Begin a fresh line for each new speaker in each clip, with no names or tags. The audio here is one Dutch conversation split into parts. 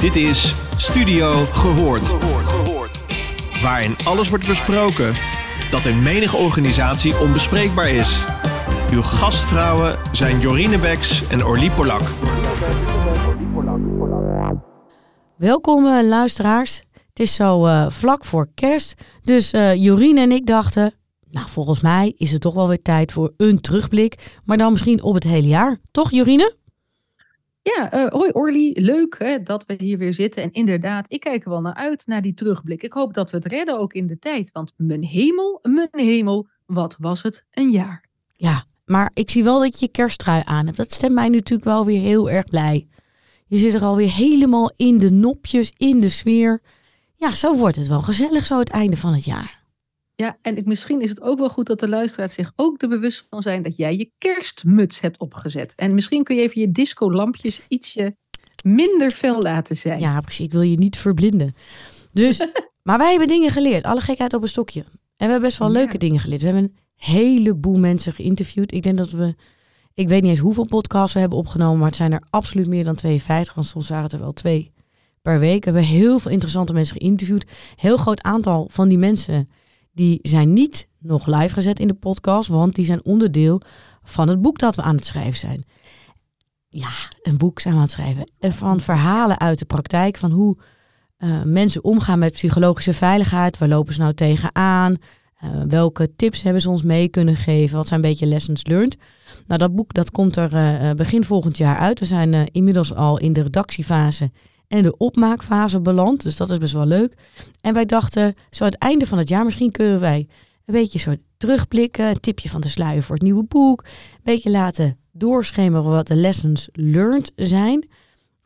Dit is Studio Gehoord. Waarin alles wordt besproken dat in menige organisatie onbespreekbaar is. Uw gastvrouwen zijn Jorine Beks en Orlie Polak.
Welkom uh, luisteraars. Het is zo uh, vlak voor kerst. Dus uh, Jorine en ik dachten, nou volgens mij is het toch wel weer tijd voor een terugblik. Maar dan misschien op het hele jaar. Toch Jorine?
Ja, uh, hoi Orly, leuk hè, dat we hier weer zitten. En inderdaad, ik kijk er wel naar uit, naar die terugblik. Ik hoop dat we het redden ook in de tijd. Want mijn hemel, mijn hemel, wat was het een jaar.
Ja, maar ik zie wel dat je je kersttrui aan hebt. Dat stemt mij natuurlijk wel weer heel erg blij. Je zit er alweer helemaal in de nopjes, in de sfeer. Ja, zo wordt het wel gezellig zo het einde van het jaar.
Ja, en ik, misschien is het ook wel goed dat de luisteraars zich ook er bewust van zijn dat jij je kerstmuts hebt opgezet. En misschien kun je even je discolampjes ietsje minder fel laten zijn.
Ja, precies. Ik wil je niet verblinden. Dus, maar wij hebben dingen geleerd. Alle gekheid op een stokje. En we hebben best wel leuke dingen geleerd. We hebben een heleboel mensen geïnterviewd. Ik denk dat we, ik weet niet eens hoeveel podcasts we hebben opgenomen, maar het zijn er absoluut meer dan 52. Want soms waren het er wel twee per week. We hebben heel veel interessante mensen geïnterviewd. Heel groot aantal van die mensen die zijn niet nog live gezet in de podcast, want die zijn onderdeel van het boek dat we aan het schrijven zijn. Ja, een boek zijn we aan het schrijven. En van verhalen uit de praktijk, van hoe uh, mensen omgaan met psychologische veiligheid. Waar lopen ze nou tegenaan? Uh, welke tips hebben ze ons mee kunnen geven? Wat zijn een beetje lessons learned? Nou, dat boek dat komt er uh, begin volgend jaar uit. We zijn inmiddels al in de redactiefase en de opmaakfase beland. Dus dat is best wel leuk. En wij dachten, zo het einde van het jaar, misschien kunnen wij een beetje soort terugblikken. Een tipje van de sluier voor het nieuwe boek. Een beetje laten doorschemeren wat de lessons learned zijn.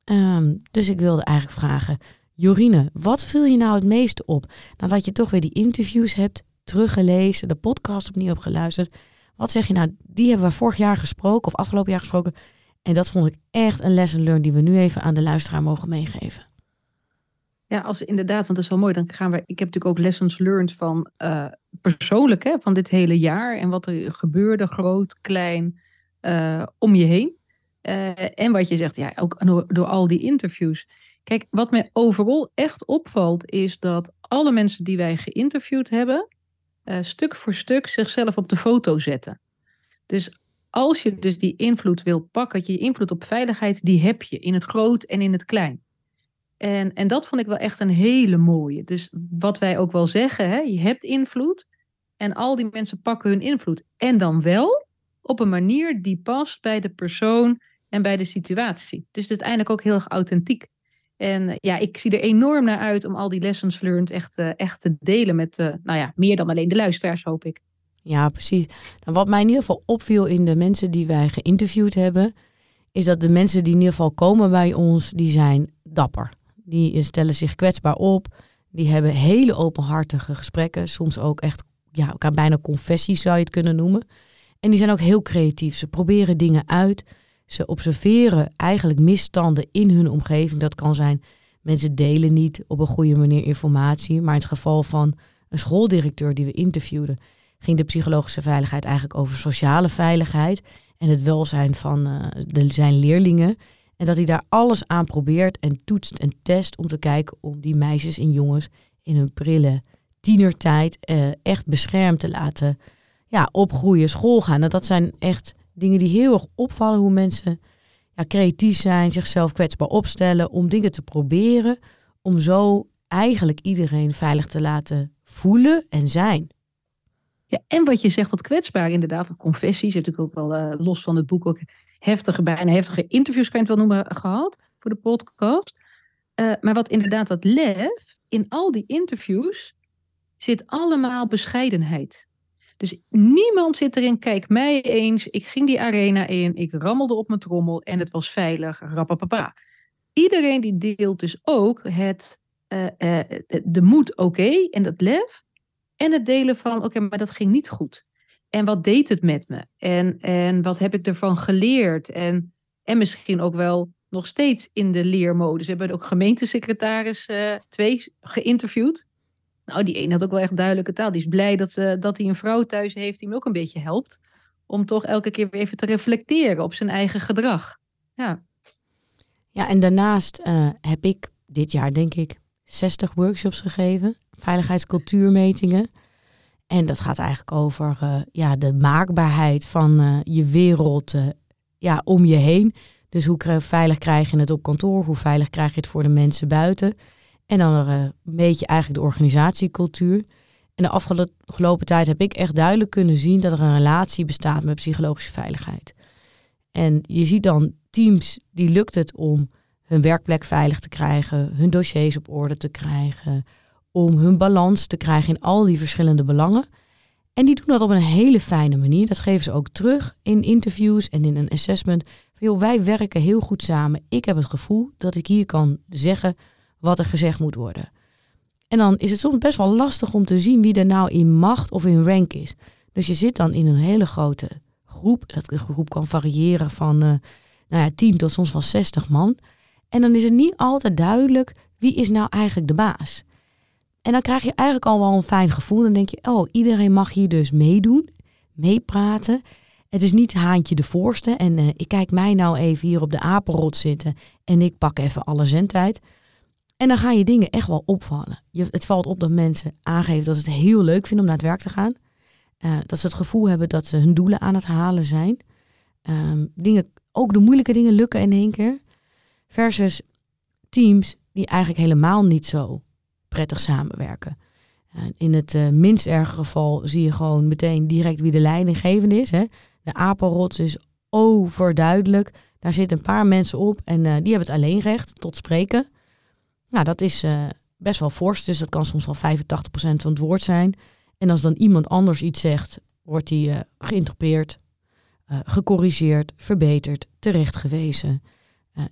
Um, dus ik wilde eigenlijk vragen, Jorine, wat viel je nou het meeste op? Nadat je toch weer die interviews hebt teruggelezen, de podcast opnieuw hebt geluisterd. Wat zeg je nou, die hebben we vorig jaar gesproken of afgelopen jaar gesproken. En dat vond ik echt een lesson learned die we nu even aan de luisteraar mogen meegeven.
Ja, als inderdaad, want dat is wel mooi. Dan gaan we. Ik heb natuurlijk ook lessons learned van uh, persoonlijk, hè, van dit hele jaar en wat er gebeurde, groot, klein, uh, om je heen. Uh, en wat je zegt, ja, ook door, door, al die interviews. Kijk, wat mij overal echt opvalt, is dat alle mensen die wij geïnterviewd hebben, stuk voor stuk zichzelf op de foto zetten. Dus als je dus die invloed wil pakken, je invloed op veiligheid, die heb je in het groot en in het klein. En, en dat vond ik wel echt een hele mooie. Dus wat wij ook wel zeggen, hè, je hebt invloed en al die mensen pakken hun invloed. En dan wel op een manier die past bij de persoon en bij de situatie. Dus het uiteindelijk ook heel erg authentiek. En ja, ik zie er enorm naar uit om al die lessons learned echt, uh, echt te delen met, uh, nou ja, meer dan alleen de luisteraars, hoop ik.
Ja, precies. Nou, wat mij in ieder geval opviel in de mensen die wij geïnterviewd hebben, is dat de mensen die in ieder geval komen bij ons, die zijn dapper. Die stellen zich kwetsbaar op. Die hebben hele openhartige gesprekken. Soms ook echt, ja, bijna confessies zou je het kunnen noemen. En die zijn ook heel creatief. Ze proberen dingen uit. Ze observeren eigenlijk misstanden in hun omgeving. Dat kan zijn, mensen delen niet op een goede manier informatie. Maar in het geval van een schooldirecteur die we interviewden, ging de psychologische veiligheid eigenlijk over sociale veiligheid en het welzijn van uh, de, zijn leerlingen. En dat hij daar alles aan probeert en toetst en test om te kijken om die meisjes en jongens in hun prille tienertijd uh, echt beschermd te laten ja, opgroeien, school gaan. En dat zijn echt dingen die heel erg opvallen hoe mensen ja, creatief zijn, zichzelf kwetsbaar opstellen om dingen te proberen. Om zo eigenlijk iedereen veilig te laten voelen en zijn.
Ja, en wat je zegt, dat kwetsbaar inderdaad, van confessies, natuurlijk ook wel uh, los van het boek ook heftige, bijna heftige interviews, kan je het wel noemen, gehad voor de podcast. Uh, maar wat inderdaad, dat lef, in al die interviews zit allemaal bescheidenheid. Dus niemand zit erin, kijk mij eens, ik ging die arena in, ik rammelde op mijn trommel en het was veilig, rappapapa. Iedereen die deelt dus ook het, uh, de moed oké en dat lef en het delen van, oké, maar dat ging niet goed. En wat deed het met me? En, en wat heb ik ervan geleerd? En, en misschien ook wel nog steeds in de leermodus. We hebben ook gemeentesecretaris uh, twee geïnterviewd. Nou, die een had ook wel echt duidelijke taal. Die is blij dat, uh, dat hij een vrouw thuis heeft die hem ook een beetje helpt. Om toch elke keer weer even te reflecteren op zijn eigen gedrag. Ja,
ja en daarnaast uh, heb ik dit jaar denk ik 60 workshops gegeven, veiligheidscultuurmetingen. En dat gaat eigenlijk over uh, ja, de maakbaarheid van uh, je wereld uh, ja, om je heen. Dus hoe veilig krijg je het op kantoor? Hoe veilig krijg je het voor de mensen buiten? En dan een beetje eigenlijk de organisatiecultuur. En de afgelopen tijd heb ik echt duidelijk kunnen zien dat er een relatie bestaat met psychologische veiligheid. En je ziet dan teams die lukt het om hun werkplek veilig te krijgen, hun dossiers op orde te krijgen, om hun balans te krijgen in al die verschillende belangen. En die doen dat op een hele fijne manier. Dat geven ze ook terug in interviews en in een assessment. Van, wij werken heel goed samen. Ik heb het gevoel dat ik hier kan zeggen wat er gezegd moet worden. En dan is het soms best wel lastig om te zien wie er nou in macht of in rank is. Dus je zit dan in een hele grote groep. Dat groep kan variëren van uh, nou ja, 10 tot soms wel 60 man. En dan is het niet altijd duidelijk wie is nou eigenlijk de baas. En dan krijg je eigenlijk al wel een fijn gevoel. Dan denk je, oh, iedereen mag hier dus meedoen, meepraten. Het is niet haantje de voorste. En uh, ik kijk mij nou even hier op de apenrot zitten en ik pak even alle zendtijd. En dan gaan je dingen echt wel opvallen. Je, het valt op dat mensen aangeven dat ze het heel leuk vinden om naar het werk te gaan. Uh, dat ze het gevoel hebben dat ze hun doelen aan het halen zijn. Um, dingen, ook de moeilijke dingen lukken in één keer. Versus teams die eigenlijk helemaal niet zo prettig samenwerken. in het uh, minst erge geval zie je gewoon meteen direct wie de leidinggevende is. Hè. De apenrots is overduidelijk. Daar zitten een paar mensen op en uh, die hebben het alleen recht tot spreken. Nou, dat is uh, best wel fors, dus dat kan soms wel 85% van het woord zijn. En als dan iemand anders iets zegt, wordt die uh, geïnterpreteerd, uh, gecorrigeerd, verbeterd, terechtgewezen.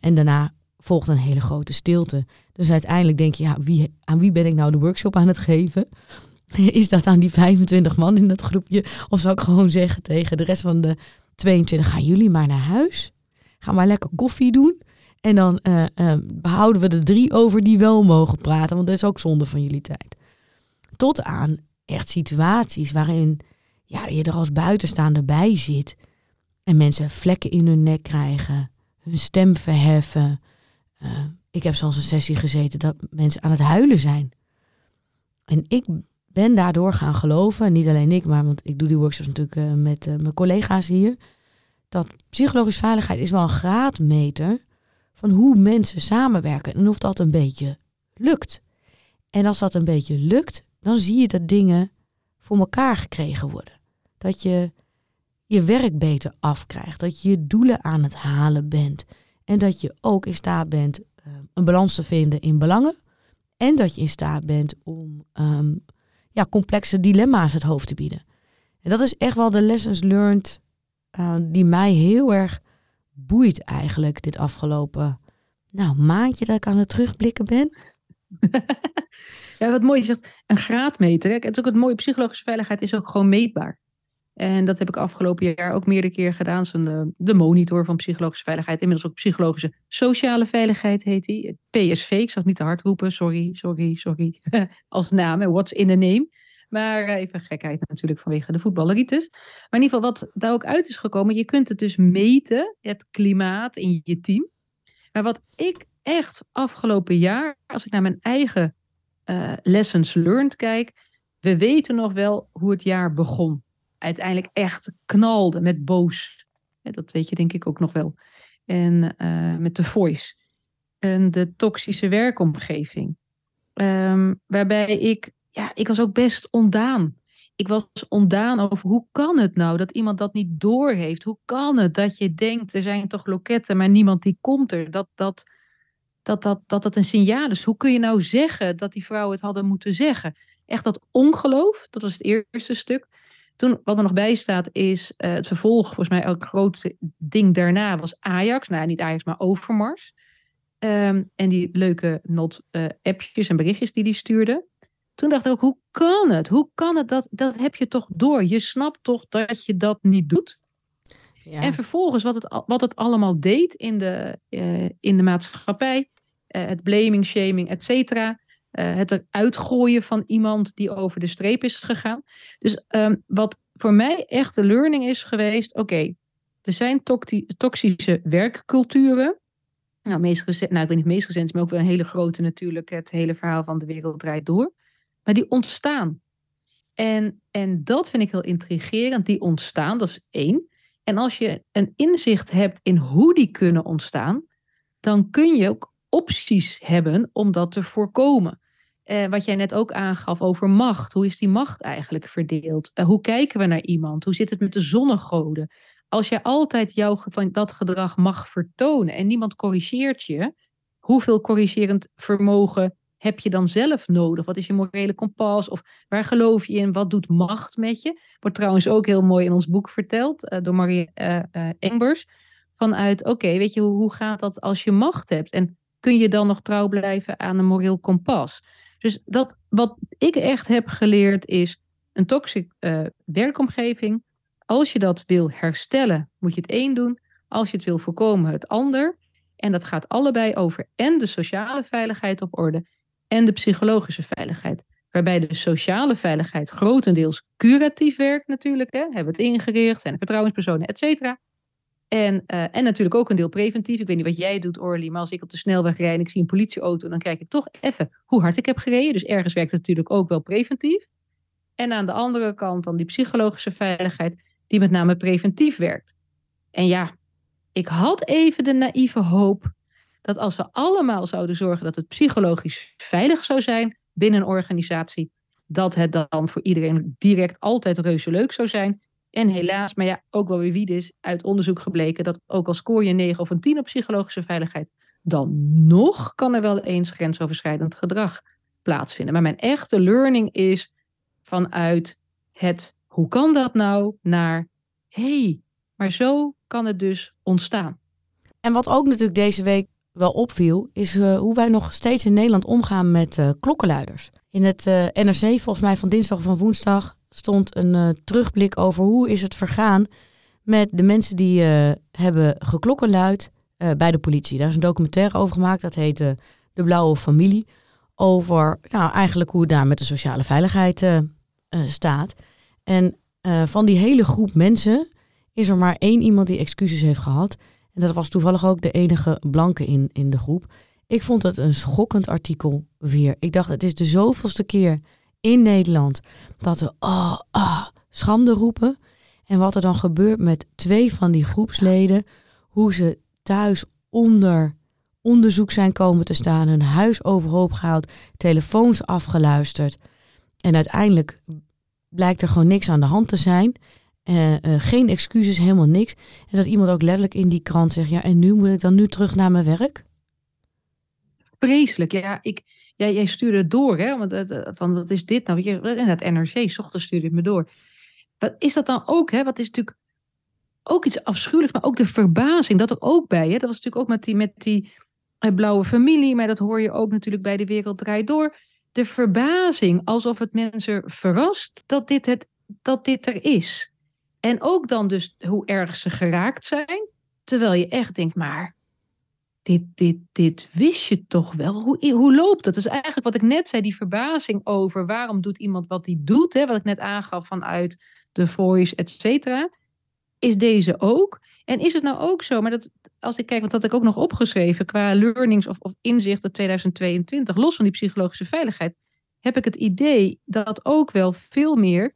en daarna volgt een hele grote stilte. Dus uiteindelijk denk je, ja, wie, aan wie ben ik nou de workshop aan het geven? Is dat aan die 25 man in dat groepje? Of zou ik gewoon zeggen tegen de rest van de 22, gaan jullie maar naar huis? Ga maar lekker koffie doen. En dan uh, behouden we de drie over die wel mogen praten, want dat is ook zonde van jullie tijd. Tot aan echt situaties waarin ja, je er als buitenstaander bij zit en mensen vlekken in hun nek krijgen, hun stem verheffen. Uh, ik heb zoals een sessie gezeten dat mensen aan het huilen zijn. En ik ben daardoor gaan geloven, niet alleen ik, maar want ik doe die workshops natuurlijk met mijn collega's hier, dat psychologische veiligheid is wel een graadmeter van hoe mensen samenwerken en of dat een beetje lukt. En als dat een beetje lukt, dan zie je dat dingen voor elkaar gekregen worden. Dat je je werk beter afkrijgt, dat je je doelen aan het halen bent en dat je ook in staat bent uh, een balans te vinden in belangen en dat je in staat bent om um, ja, complexe dilemma's het hoofd te bieden. En dat is echt wel de lessons learned uh, die mij heel erg boeit eigenlijk dit afgelopen nou, maandje dat ik aan het terugblikken ben.
ja, wat mooi je zegt, een graadmeter. Het is ook het mooie, psychologische veiligheid is ook gewoon meetbaar. En dat heb ik afgelopen jaar ook meerdere keer gedaan. Zo'n de, de monitor van psychologische veiligheid. Inmiddels ook psychologische sociale veiligheid heet die. PSV, ik zag niet te hard roepen. Sorry, sorry, sorry. Als naam, what's in a name. Maar eh, even gekheid natuurlijk vanwege de voetballeritis. Maar in ieder geval wat daar ook uit is gekomen. Je kunt het dus meten, het klimaat in je team. Maar wat ik echt afgelopen jaar, als ik naar mijn eigen uh, lessons learned kijk, we weten nog wel hoe het jaar begon. Uiteindelijk echt knalde met boos. dat weet je denk ik ook nog wel. En uh, met de voice. En de toxische werkomgeving. Um, waarbij ik, ja, ik was ook best ondaan. Ik was ondaan over hoe kan het nou dat iemand dat niet doorheeft? Hoe kan het dat je denkt, er zijn toch loketten, maar niemand die komt er? Dat dat, dat, dat, dat, dat een signaal is. Hoe kun je nou zeggen dat die vrouwen het hadden moeten zeggen? Echt dat ongeloof, dat was het eerste stuk. Toen, wat er nog bij staat, is uh, het vervolg, volgens mij ook groot ding daarna, was Ajax. Nou, niet Ajax, maar Overmars. Um, en die leuke not-appjes uh, en berichtjes die die stuurde toen dacht ik ook, hoe kan het? Hoe kan het? Dat, dat heb je toch door. Je snapt toch dat je dat niet doet. Ja. En vervolgens wat het, wat het allemaal deed in de, uh, in de maatschappij. Uh, het blaming, shaming, et cetera. Uh, het eruit gooien van iemand die over de streep is gegaan. Dus um, wat voor mij echt de learning is geweest. Oké, er zijn toxische werkculturen. nou, meest nou, ik weet niet meest recent, maar ook wel een hele grote natuurlijk, het hele verhaal van de wereld draait door. Maar die ontstaan. En, en dat vind ik heel intrigerend, die ontstaan, dat is één. En als je een inzicht hebt in hoe die kunnen ontstaan, dan kun je ook opties hebben om dat te voorkomen. Eh, wat jij net ook aangaf over macht. Hoe is die macht eigenlijk verdeeld? Eh, hoe kijken we naar iemand? Hoe zit het met de zonnegoden? Als jij altijd jouw, dat gedrag mag vertonen en niemand corrigeert je, hoeveel corrigerend vermogen heb je dan zelf nodig? Wat is je morele kompas? Of waar geloof je in? Wat doet macht met je? Wordt trouwens ook heel mooi in ons boek verteld uh, door Marie uh, Engbers. Vanuit, oké, weet je, hoe, hoe gaat dat als je macht hebt? En kun je dan nog trouw blijven aan een moreel kompas? Dus dat, wat ik echt heb geleerd is een toxic werkomgeving. Als je dat wil herstellen, moet je het één doen. Als je het wil voorkomen, het ander. En dat gaat allebei over en de sociale veiligheid op orde en de psychologische veiligheid. Waarbij de sociale veiligheid grotendeels curatief werkt natuurlijk. Hè? Hebben het ingericht, zijn er vertrouwenspersonen, et cetera. En, uh, en natuurlijk ook een deel preventief. Ik weet niet wat jij doet, Orly, maar als ik op de snelweg rijd en ik zie een politieauto, dan kijk ik toch even hoe hard ik heb gereden. Dus ergens werkt het natuurlijk ook wel preventief. En aan de andere kant dan die psychologische veiligheid, die met name preventief werkt. En ja, ik had even de naïeve hoop dat als we allemaal zouden zorgen dat het psychologisch veilig zou zijn binnen een organisatie, dat het dan voor iedereen direct altijd reuze leuk zou zijn. En helaas, maar ja, ook wel weer wie is uit onderzoek gebleken dat ook al scoor je een 9 of een 10 op psychologische veiligheid, dan nog kan er wel eens grensoverschrijdend gedrag plaatsvinden. Maar mijn echte learning is vanuit het hoe kan dat nou naar hé, maar zo kan het dus ontstaan.
En wat ook natuurlijk deze week wel opviel, is uh, hoe wij nog steeds in Nederland omgaan met uh, klokkenluiders. In het uh, NRC, volgens mij van dinsdag of van woensdag, stond een terugblik over hoe is het vergaan met de mensen die hebben geklokkenluid bij de politie. Daar is een documentaire over gemaakt, dat heet De Blauwe Familie. Over nou, eigenlijk hoe het daar met de sociale veiligheid staat. En van die hele groep mensen is er maar één iemand die excuses heeft gehad. En dat was toevallig ook de enige blanke in, in de groep. Ik vond het een schokkend artikel weer. Ik dacht, het is de zoveelste keer in Nederland dat we oh, ah, schande roepen. En wat er dan gebeurt met twee van die groepsleden, hoe ze thuis onder onderzoek zijn komen te staan, hun huis overhoop gehaald, telefoons afgeluisterd. En uiteindelijk blijkt er gewoon niks aan de hand te zijn. Uh, geen excuses, helemaal niks. En dat iemand ook letterlijk in die krant zegt: Ja, en nu moet ik dan nu terug naar mijn werk?
Vreselijk. Ja, ik, jij stuurde het door, hè? Want van, wat is dit nou? En het NRC, s ochtends stuurde het me door. Wat is dat dan ook, hè? Wat is natuurlijk ook iets afschuwelijks, maar ook de verbazing, dat er ook bij, hè? Dat was natuurlijk ook met die, met die uh, blauwe familie, maar dat hoor je ook natuurlijk bij De Wereld Draait Door. De verbazing, alsof het mensen verrast dat dit, het, dat dit er is. En ook dan dus hoe erg ze geraakt zijn. Terwijl je echt denkt, maar dit, dit, dit wist je toch wel? Hoe, hoe loopt dat? Dus eigenlijk wat ik net zei, die verbazing over waarom doet iemand wat hij doet, hè, wat ik net aangaf vanuit de voice, et cetera, is deze ook. En is het nou ook zo, maar dat, als ik kijk, wat had ik ook nog opgeschreven qua learnings of, of inzichten 2022, los van die psychologische veiligheid, heb ik het idee dat ook wel veel meer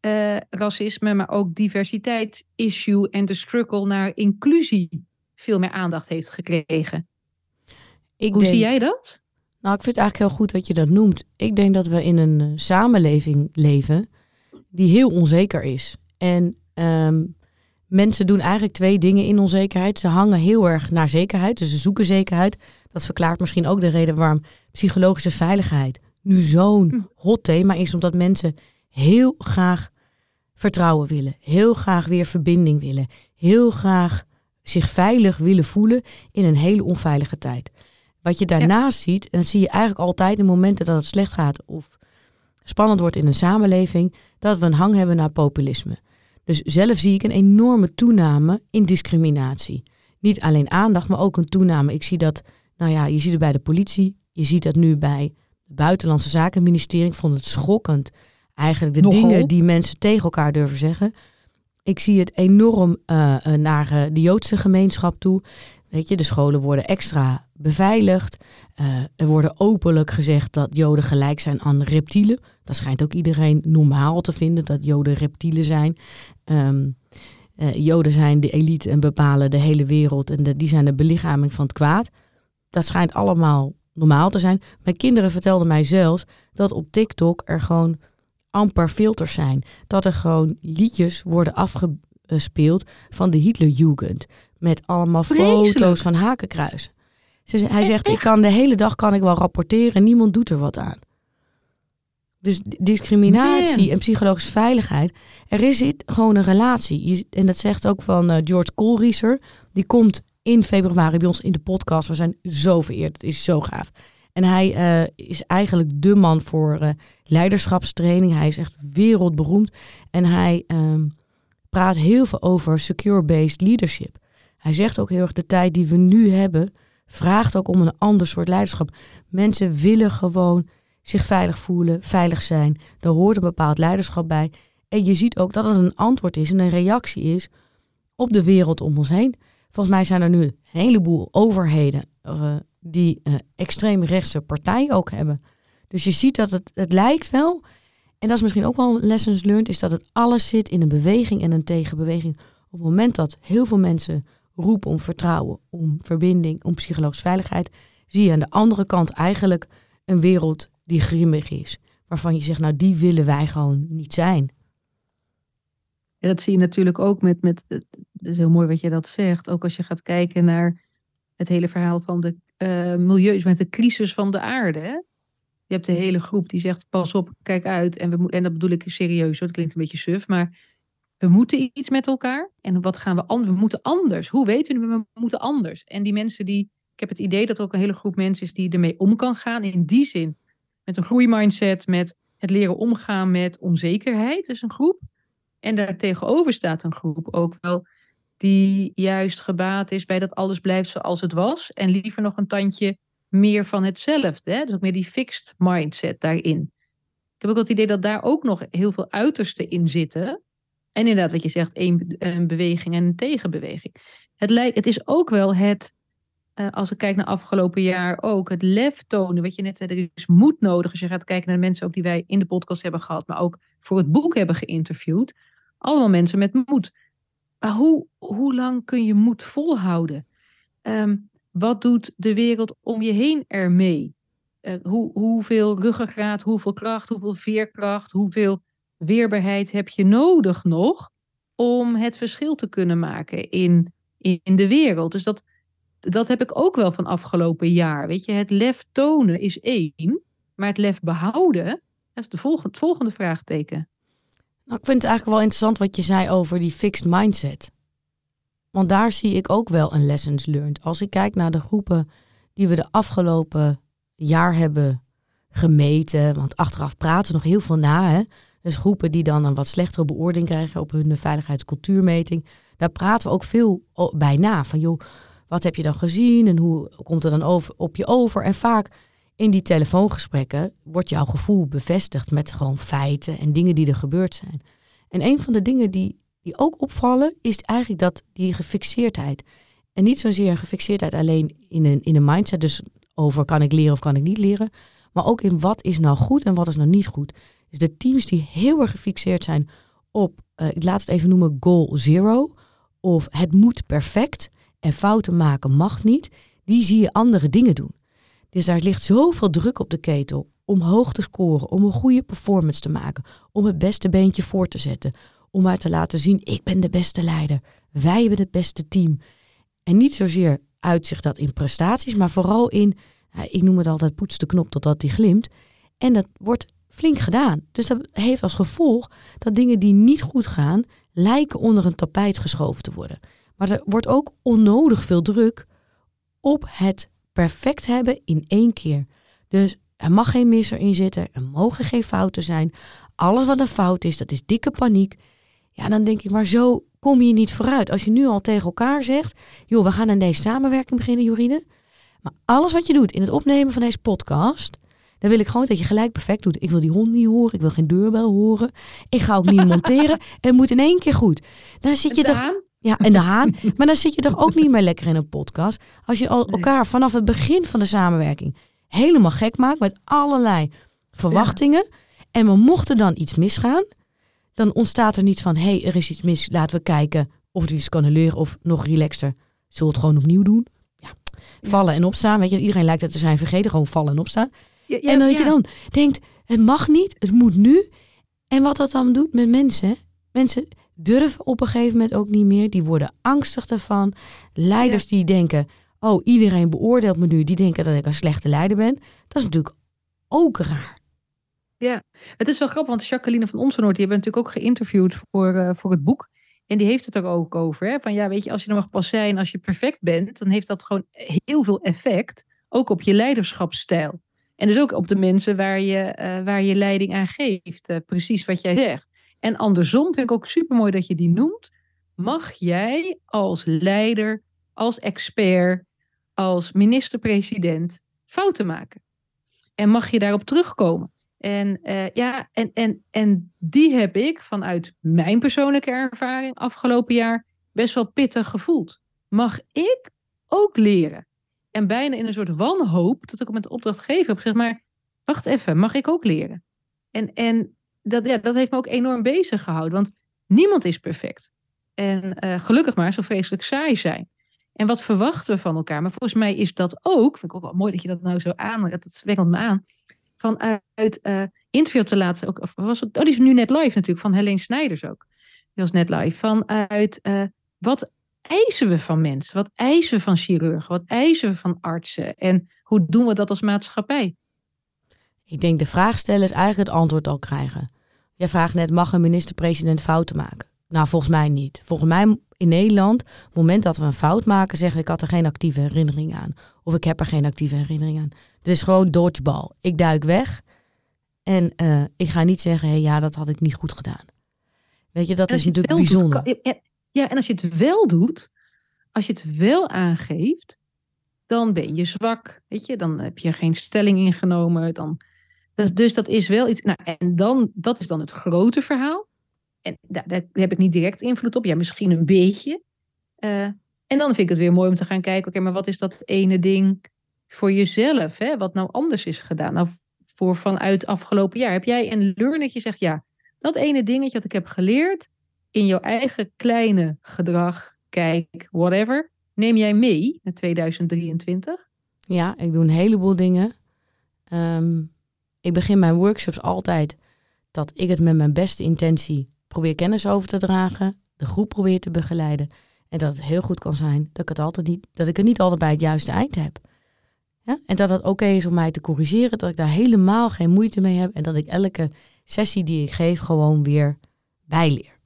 uh, racisme, maar ook diversiteitsissue en de struggle naar inclusie veel meer aandacht heeft gekregen. Ik Hoe zie jij dat?
Nou, ik vind het eigenlijk heel goed dat je dat noemt. Ik denk dat we in een uh, samenleving leven die heel onzeker is. En um, mensen doen eigenlijk twee dingen in onzekerheid. Ze hangen heel erg naar zekerheid, dus ze zoeken zekerheid. Dat verklaart misschien ook de reden waarom psychologische veiligheid nu zo'n hm. hot thema is, omdat mensen heel graag vertrouwen willen, heel graag weer verbinding willen, heel graag zich veilig willen voelen in een hele onveilige tijd. Wat je daarnaast ziet, en dat zie je eigenlijk altijd in momenten dat het slecht gaat of spannend wordt in een samenleving, dat we een hang hebben naar populisme. Dus zelf zie ik een enorme toename in discriminatie. Niet alleen aandacht, maar ook een toename. Ik zie dat, nou ja, je ziet het bij de politie, je ziet dat nu bij het Buitenlandse Zakenministerie. Ik vond het schokkend Eigenlijk de dingen die mensen tegen elkaar durven zeggen. Ik zie het enorm uh, naar uh, de Joodse gemeenschap toe. Weet je, de scholen worden extra beveiligd. Er worden openlijk gezegd dat Joden gelijk zijn aan reptielen. Dat schijnt ook iedereen normaal te vinden dat Joden reptielen zijn. Uh, Joden zijn de elite en bepalen de hele wereld en die zijn de belichaming van het kwaad. Dat schijnt allemaal normaal te zijn. Mijn kinderen vertelden mij zelfs dat op TikTok er gewoon amper filters zijn. Dat er gewoon liedjes worden afgespeeld van de Hitlerjugend. Met allemaal foto's van hakenkruis. hij zegt, ik kan de hele dag kan ik wel rapporteren en niemand doet er wat aan. Dus discriminatie en psychologische veiligheid. Er is gewoon een relatie. En dat zegt ook van uh, George Koolrieser. Die komt in februari bij ons in de podcast. We zijn zo vereerd. Het is zo gaaf. En hij uh, is eigenlijk de man voor uh, leiderschapstraining. Hij is echt wereldberoemd. En hij um, praat heel veel over secure-based leadership. Hij zegt ook heel erg de tijd die we nu hebben, vraagt ook om een ander soort leiderschap. Mensen willen gewoon zich veilig voelen, veilig zijn. Daar hoort een bepaald leiderschap bij. En je ziet ook dat het een antwoord is en een reactie is op de wereld om ons heen. Volgens mij zijn er nu een heleboel overheden uh, die uh, extreemrechtse partijen ook hebben. Dus je ziet dat het, het lijkt wel, en dat is misschien ook wel lessons learned, is dat het alles zit in een beweging en een tegenbeweging. Op het moment dat heel veel mensen roepen om vertrouwen, om verbinding, om psychologische veiligheid, zie je aan de andere kant eigenlijk een wereld die grimmig is. Waarvan je zegt, nou die willen wij gewoon niet zijn.
Ja, dat zie je natuurlijk ook met, met, het is heel mooi wat je dat zegt, ook als je gaat kijken naar het hele verhaal van de uh, milieus, met de crisis van de aarde. Hè? Je hebt de hele groep die zegt, pas op, kijk uit. En, we, en dat bedoel ik serieus, dat klinkt een beetje suf, maar we moeten iets met elkaar. En wat gaan we anders? We moeten anders. Hoe weten we, we moeten anders? En die mensen die, ik heb het idee dat er ook een hele groep mensen is die ermee om kan gaan. In die zin met een groeimindset, met het leren omgaan met onzekerheid, is een groep. En daartegenover staat een groep ook wel die juist gebaat is bij dat alles blijft zoals het was. En liever nog een tandje meer van hetzelfde. Hè? Dus ook meer die fixed mindset daarin. Ik heb ook het idee dat daar ook nog heel veel uitersten in zitten. En inderdaad, wat je zegt, een, beweging en een tegenbeweging. Het, lijkt, het is ook wel het uh, als ik kijk naar afgelopen jaar ook, het lef tonen. Wat je net zei, er is moed nodig als je gaat kijken naar de mensen ook die wij in de podcast hebben gehad, maar ook voor het boek hebben geïnterviewd. Allemaal mensen met moed. Maar hoe, hoe lang kun je moed volhouden? Um, wat doet de wereld om je heen ermee? Uh, hoe, hoeveel ruggengraat, hoeveel kracht, hoeveel veerkracht, hoeveel weerbaarheid heb je nodig nog om het verschil te kunnen maken in, in de wereld? Dus dat, dat heb ik ook wel van afgelopen jaar. Weet je, het lef tonen is één, maar het lef behouden, dat is de volgende, het volgende vraagteken.
Nou, ik vind het eigenlijk wel interessant wat je zei over die fixed mindset. Want daar zie ik ook wel een lessons learned. Als ik kijk naar de groepen die we de afgelopen jaar hebben gemeten, want achteraf praten we nog heel veel na. Hè? Dus groepen die dan een wat slechtere beoordeling krijgen op hun veiligheidscultuurmeting. Daar praten we ook veel bij na. Van joh, wat heb je dan gezien en hoe komt er dan over, op je over? En vaak in die telefoongesprekken wordt jouw gevoel bevestigd met gewoon feiten en dingen die er gebeurd zijn. En een van de dingen die, die ook opvallen is eigenlijk dat die gefixeerdheid. En niet zozeer gefixeerdheid alleen in een, in een mindset, dus over kan ik leren of kan ik niet leren, maar ook in wat is nou goed en wat is nou niet goed. Dus de teams die heel erg gefixeerd zijn op, uh, ik laat het even noemen, goal zero, of het moet perfect, en fouten maken mag niet, die zie je andere dingen doen. Dus daar ligt zoveel druk op de ketel om hoog te scoren, om een goede performance te maken, om het beste beentje voor te zetten, om maar te laten zien, ik ben de beste leider, wij hebben het beste team. En niet zozeer uitzicht dat in prestaties, maar vooral in, ik noem het altijd poets de knop totdat die glimt. En dat wordt flink gedaan. Dus dat heeft als gevolg dat dingen die niet goed gaan, lijken onder een tapijt geschoven te worden. Maar er wordt ook onnodig veel druk op het perfect hebben in één keer. Dus er mag geen misser in zitten, er mogen geen fouten zijn. Alles wat een fout is, dat is dikke paniek. Ja, dan denk ik, maar zo kom je niet vooruit. Als je nu al tegen elkaar zegt, joh, we gaan aan deze samenwerking beginnen, Jorine. Maar alles wat je doet in het opnemen van deze podcast, dan wil ik gewoon dat je gelijk perfect doet. Ik wil die hond niet horen, ik wil geen deurbel horen. Ik ga ook niet monteren. Het moet in één keer goed. Dan zit je toch Ja, en de haan. maar dan zit je toch ook niet meer lekker in een podcast. Als je al elkaar vanaf het begin van de samenwerking helemaal gek maakt met allerlei verwachtingen. En we mochten dan iets misgaan, dan ontstaat er niet van, hé, hey, er is iets mis, laten we kijken of het iets kan leren of nog relaxter. Zullen we het gewoon opnieuw doen? Ja. Vallen en opstaan, weet je, iedereen lijkt het te zijn vergeten, gewoon vallen en opstaan. Ja, en dat je dan denkt, het mag niet, het moet nu. En wat dat dan doet met mensen, mensen durven op een gegeven moment ook niet meer, die worden angstig daarvan. Leiders die denken, oh, iedereen beoordeelt me nu, die denken dat ik een slechte leider ben. Dat is natuurlijk ook raar.
Ja, het is wel grappig, want Jacqueline van Onsenoord, die hebben natuurlijk ook geïnterviewd voor, uh, voor het boek. En die heeft het er ook over. Hè? Van ja, weet je, als je er mag pas zijn, als je perfect bent, dan heeft dat gewoon heel veel effect. Ook op je leiderschapsstijl. En dus ook op de mensen waar je, uh, waar je leiding aan geeft. Uh, precies wat jij zegt. En andersom vind ik ook super mooi dat je die noemt. Mag jij als leider, als expert, als minister-president fouten maken? En mag je daarop terugkomen? En, uh, ja, en, en, en die heb ik vanuit mijn persoonlijke ervaring afgelopen jaar best wel pittig gevoeld. Mag ik ook leren? En bijna in een soort wanhoop dat ik met de opdrachtgever heb gezegd, maar wacht even, mag ik ook leren? En, en dat, ja, dat heeft me ook enorm bezig gehouden, want niemand is perfect. En uh, gelukkig maar zo vreselijk saai zijn. En wat verwachten we van elkaar? Maar volgens mij is dat ook, vind ik ook wel mooi dat je dat nou zo aan, dat zwengelt me aan, vanuit uh, interview te laten, ook, of was het, oh, die is nu net live natuurlijk, van Helene Snijders ook. Die was net live. Vanuit uh, wat eisen we van mensen? Wat eisen we van chirurgen? Wat eisen we van artsen? En hoe doen we dat als maatschappij?
Ik denk de vraag stellen is eigenlijk het antwoord al krijgen. Jij vraagt net, mag een minister-president fouten maken? Nou, volgens mij niet. Volgens mij in Nederland, op het moment dat we een fout maken, zeggen we ik had er geen actieve herinnering aan. Of ik heb er geen actieve herinnering aan. Het is gewoon dodgeball. Ik duik weg en uh, ik ga niet zeggen, hey, ja, dat had ik niet goed gedaan. Weet je, dat is natuurlijk bijzonder.
Doet, ja, en als je het wel doet, als je het wel aangeeft, dan ben je zwak. Weet je, dan heb je geen stelling ingenomen. Dan, dus, dus dat is wel iets. Nou, en dan, dat is dan het grote verhaal. En daar, heb ik niet direct invloed op. Ja, misschien een beetje. Uh, en dan vind ik het weer mooi om te gaan kijken, oké, maar wat is dat ene ding voor jezelf, hè, wat nou anders is gedaan? Nou, voor vanuit afgelopen jaar. Heb jij een learn dat je zegt, ja, dat ene dingetje wat ik heb geleerd in jouw eigen kleine gedrag, kijk, whatever, neem jij mee naar 2023?
Ja, ik doe een heleboel dingen. Um, ik begin mijn workshops altijd dat ik het met mijn beste intentie probeer kennis over te dragen, de groep probeer te begeleiden. En dat het heel goed kan zijn dat ik het, altijd niet, dat ik het niet altijd bij het juiste eind heb. Ja? En dat het oké is om mij te corrigeren, dat ik daar helemaal geen moeite mee heb en dat ik elke sessie die ik geef gewoon weer bijleer.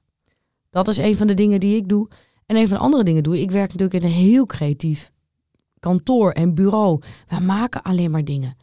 Dat is een van de dingen die ik doe. En een van de andere dingen doe ik werk natuurlijk in een heel creatief kantoor en bureau. We maken alleen maar dingen.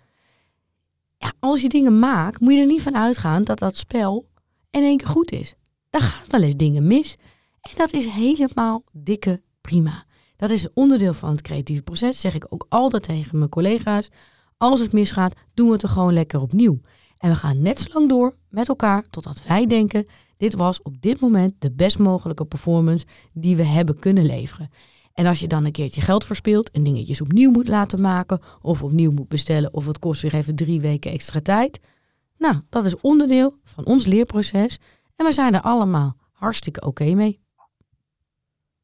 Als je dingen maakt, moet je er niet van uitgaan dat dat spel in één keer goed is. Dan gaan wel eens dingen mis. En dat is helemaal dikke prima. Dat is onderdeel van het creatieve proces, zeg ik ook altijd tegen mijn collega's. Als het misgaat, doen we het er gewoon lekker opnieuw. En we gaan net zo lang door met elkaar totdat wij denken: dit was op dit moment de best mogelijke performance die we hebben kunnen leveren. En als je dan een keertje geld verspeelt en dingetjes opnieuw moet laten maken, of opnieuw moet bestellen, of het kost weer even drie weken extra tijd. Nou, dat is onderdeel van ons leerproces en we zijn er allemaal hartstikke oké mee.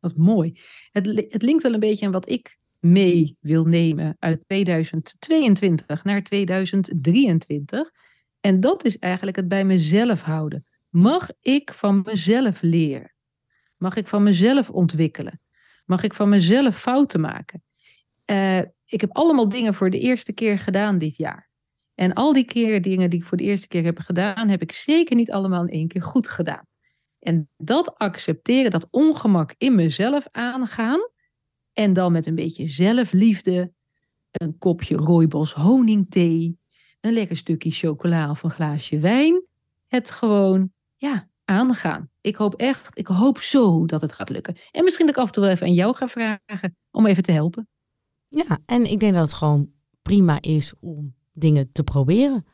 Wat mooi. Het, het linkt wel een beetje aan wat ik mee wil nemen uit 2022 naar 2023. En dat is eigenlijk het bij mezelf houden. Mag ik van mezelf leren? Mag ik van mezelf ontwikkelen? Mag ik van mezelf fouten maken? Uh, ik heb allemaal dingen voor de eerste keer gedaan dit jaar. En al die keer dingen die ik voor de eerste keer heb gedaan, heb ik zeker niet allemaal in één keer goed gedaan. En dat accepteren, dat ongemak in mezelf aangaan. En dan met een beetje zelfliefde, een kopje rooibos honingthee, een lekker stukje chocola of een glaasje wijn. Het gewoon, ja, aangaan. Ik hoop echt, ik hoop zo dat het gaat lukken. En misschien dat ik af en toe wel even aan jou ga vragen om even te helpen.
Ja, en ik denk dat het gewoon prima is om dingen te proberen.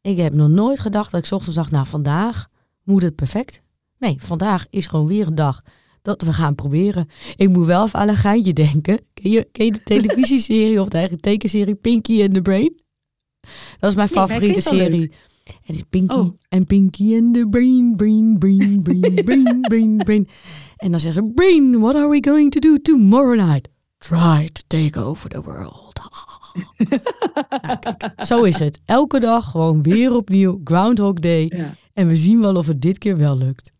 Ik heb nog nooit gedacht dat ik ochtends dacht, nou vandaag moet het perfect. Nee, vandaag is gewoon weer een dag dat we gaan proberen. Ik moet wel even aan een geintje denken. Ken je, ken je de televisieserie of de eigen tekenserie Pinky and the Brain? Dat is mijn
Nee,
favoriete serie. Het is Pinky
Oh.
en Pinky and the Brain, Brain, Brain, Brain, Brain, Brain, Brain. En dan zeggen ze, Brain, what are we going to do tomorrow night? Try to take over the world. Nou, kijk, zo is het. Elke dag gewoon weer opnieuw Groundhog Day.
Ja.
En we zien wel of het dit keer wel lukt.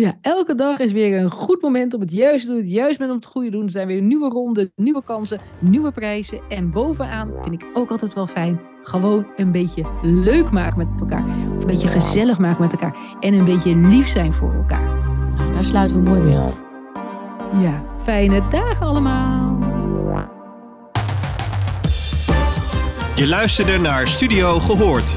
Ja, elke dag is weer een goed moment om het juist te doen. Het juist moment om het goede te doen. Er zijn weer nieuwe ronden, nieuwe kansen, nieuwe prijzen. En bovenaan vind ik ook altijd wel fijn. Gewoon een beetje leuk maken met elkaar. Of een beetje gezellig maken met elkaar. En een beetje lief zijn voor elkaar.
Nou, daar sluiten we mooi mee af.
Ja, fijne dagen allemaal.
Je luisterde naar Studio Gehoord.